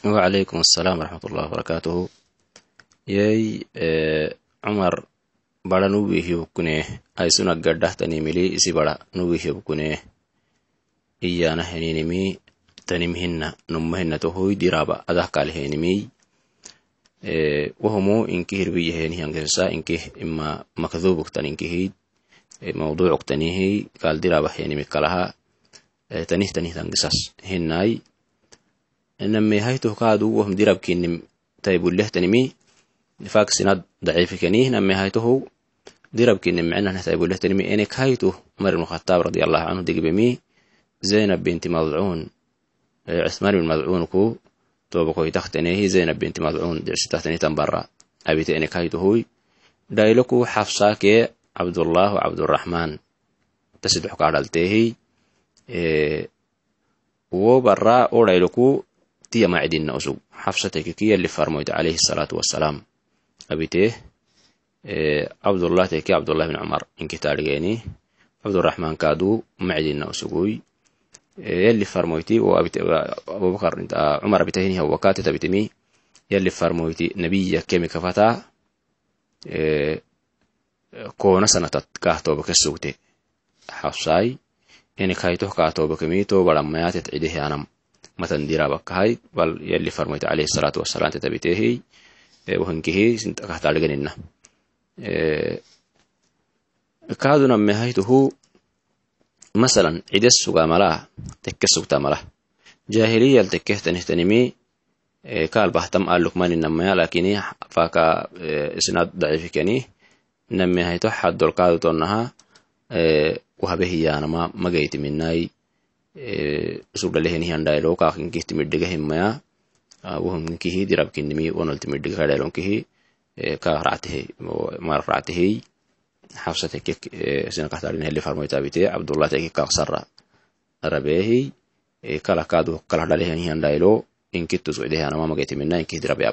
wacalaykum assalaam waraxmatullahi wabarakaatuhu yey eh, cumar bara nuwihiubkunee aisuna gaddhahtanimili isi bara nuwihiubkunee iyana heninimi tanimhina numahinatohoi diraba adah kalhenimi eh, wahumo inki hirbiyahenihangesa inkih ima makdhubuktan inkihid eh, mawduucuk tanihi kaal diraba henimi kalaha. Tanih tanihtangisas hinai namehaytohkaadugu wohm dirabkinim taybulehtanimi faksinad daciifikani namehaytohu dirabkinim micnah taybulehtanimi enek haytu umar ibn khataab radi allahu canhu digbemi zaynab binti madcuun cuthmaan ibn madcuunku tobakoytaxtenehi zaynab binti madcuun dicsitaxteni tambara abite enek haytuhuy dhayloku xafsaakee cabdullahu cabduraxmaan tasidux kaadhalteehi wo bara o dhayloku tiya macdinna usug xafsateke kiyalli farmoyta alayhi الsalatu wasalam abite abdullah teke abdullah bin cumar inkitaadhigeni abdurahman kaadu macdinna usuguy yalli farmoyti abubakar cumar abitahiniha wakatet abitemi yalli farmoyti nabiya kemi kafata. Koona sanatat kahtoba kesugte xafsai ini kaytoh kaatobakemi to barammayatet cidehi anam matan dirabakahay bal yalli farmoyta alayhi salatu wasalam tetabitehi wahankihi sintakahtaadhiganina kaadunamehaytuhu masalan cides suga malah tekke sugta malah jahiliyal tekkehtanihtanimi kaal bahtam alukmaninamaya lakini faka isnad dacifikani namehayto සුඩලෙහෙනි හන්ඩයිලෝ කාකින් කිස්ති මිඩ්ඩික හෙම්මයා වහම කිහි දිරබ් කින්නමි වනොල්ති මිඩ්ඩික කඩයිලොන් කිහි. කාරාතිහෙයි මර රාතිහෙයි حفصتك سنة قهتارين هلي فرمو تابيتي عبد الله تك كاقصر ربيهي كلا كادو كلا دليه هن دايلو إن كنت سويده أنا ما مجيت منا إن كنت ربي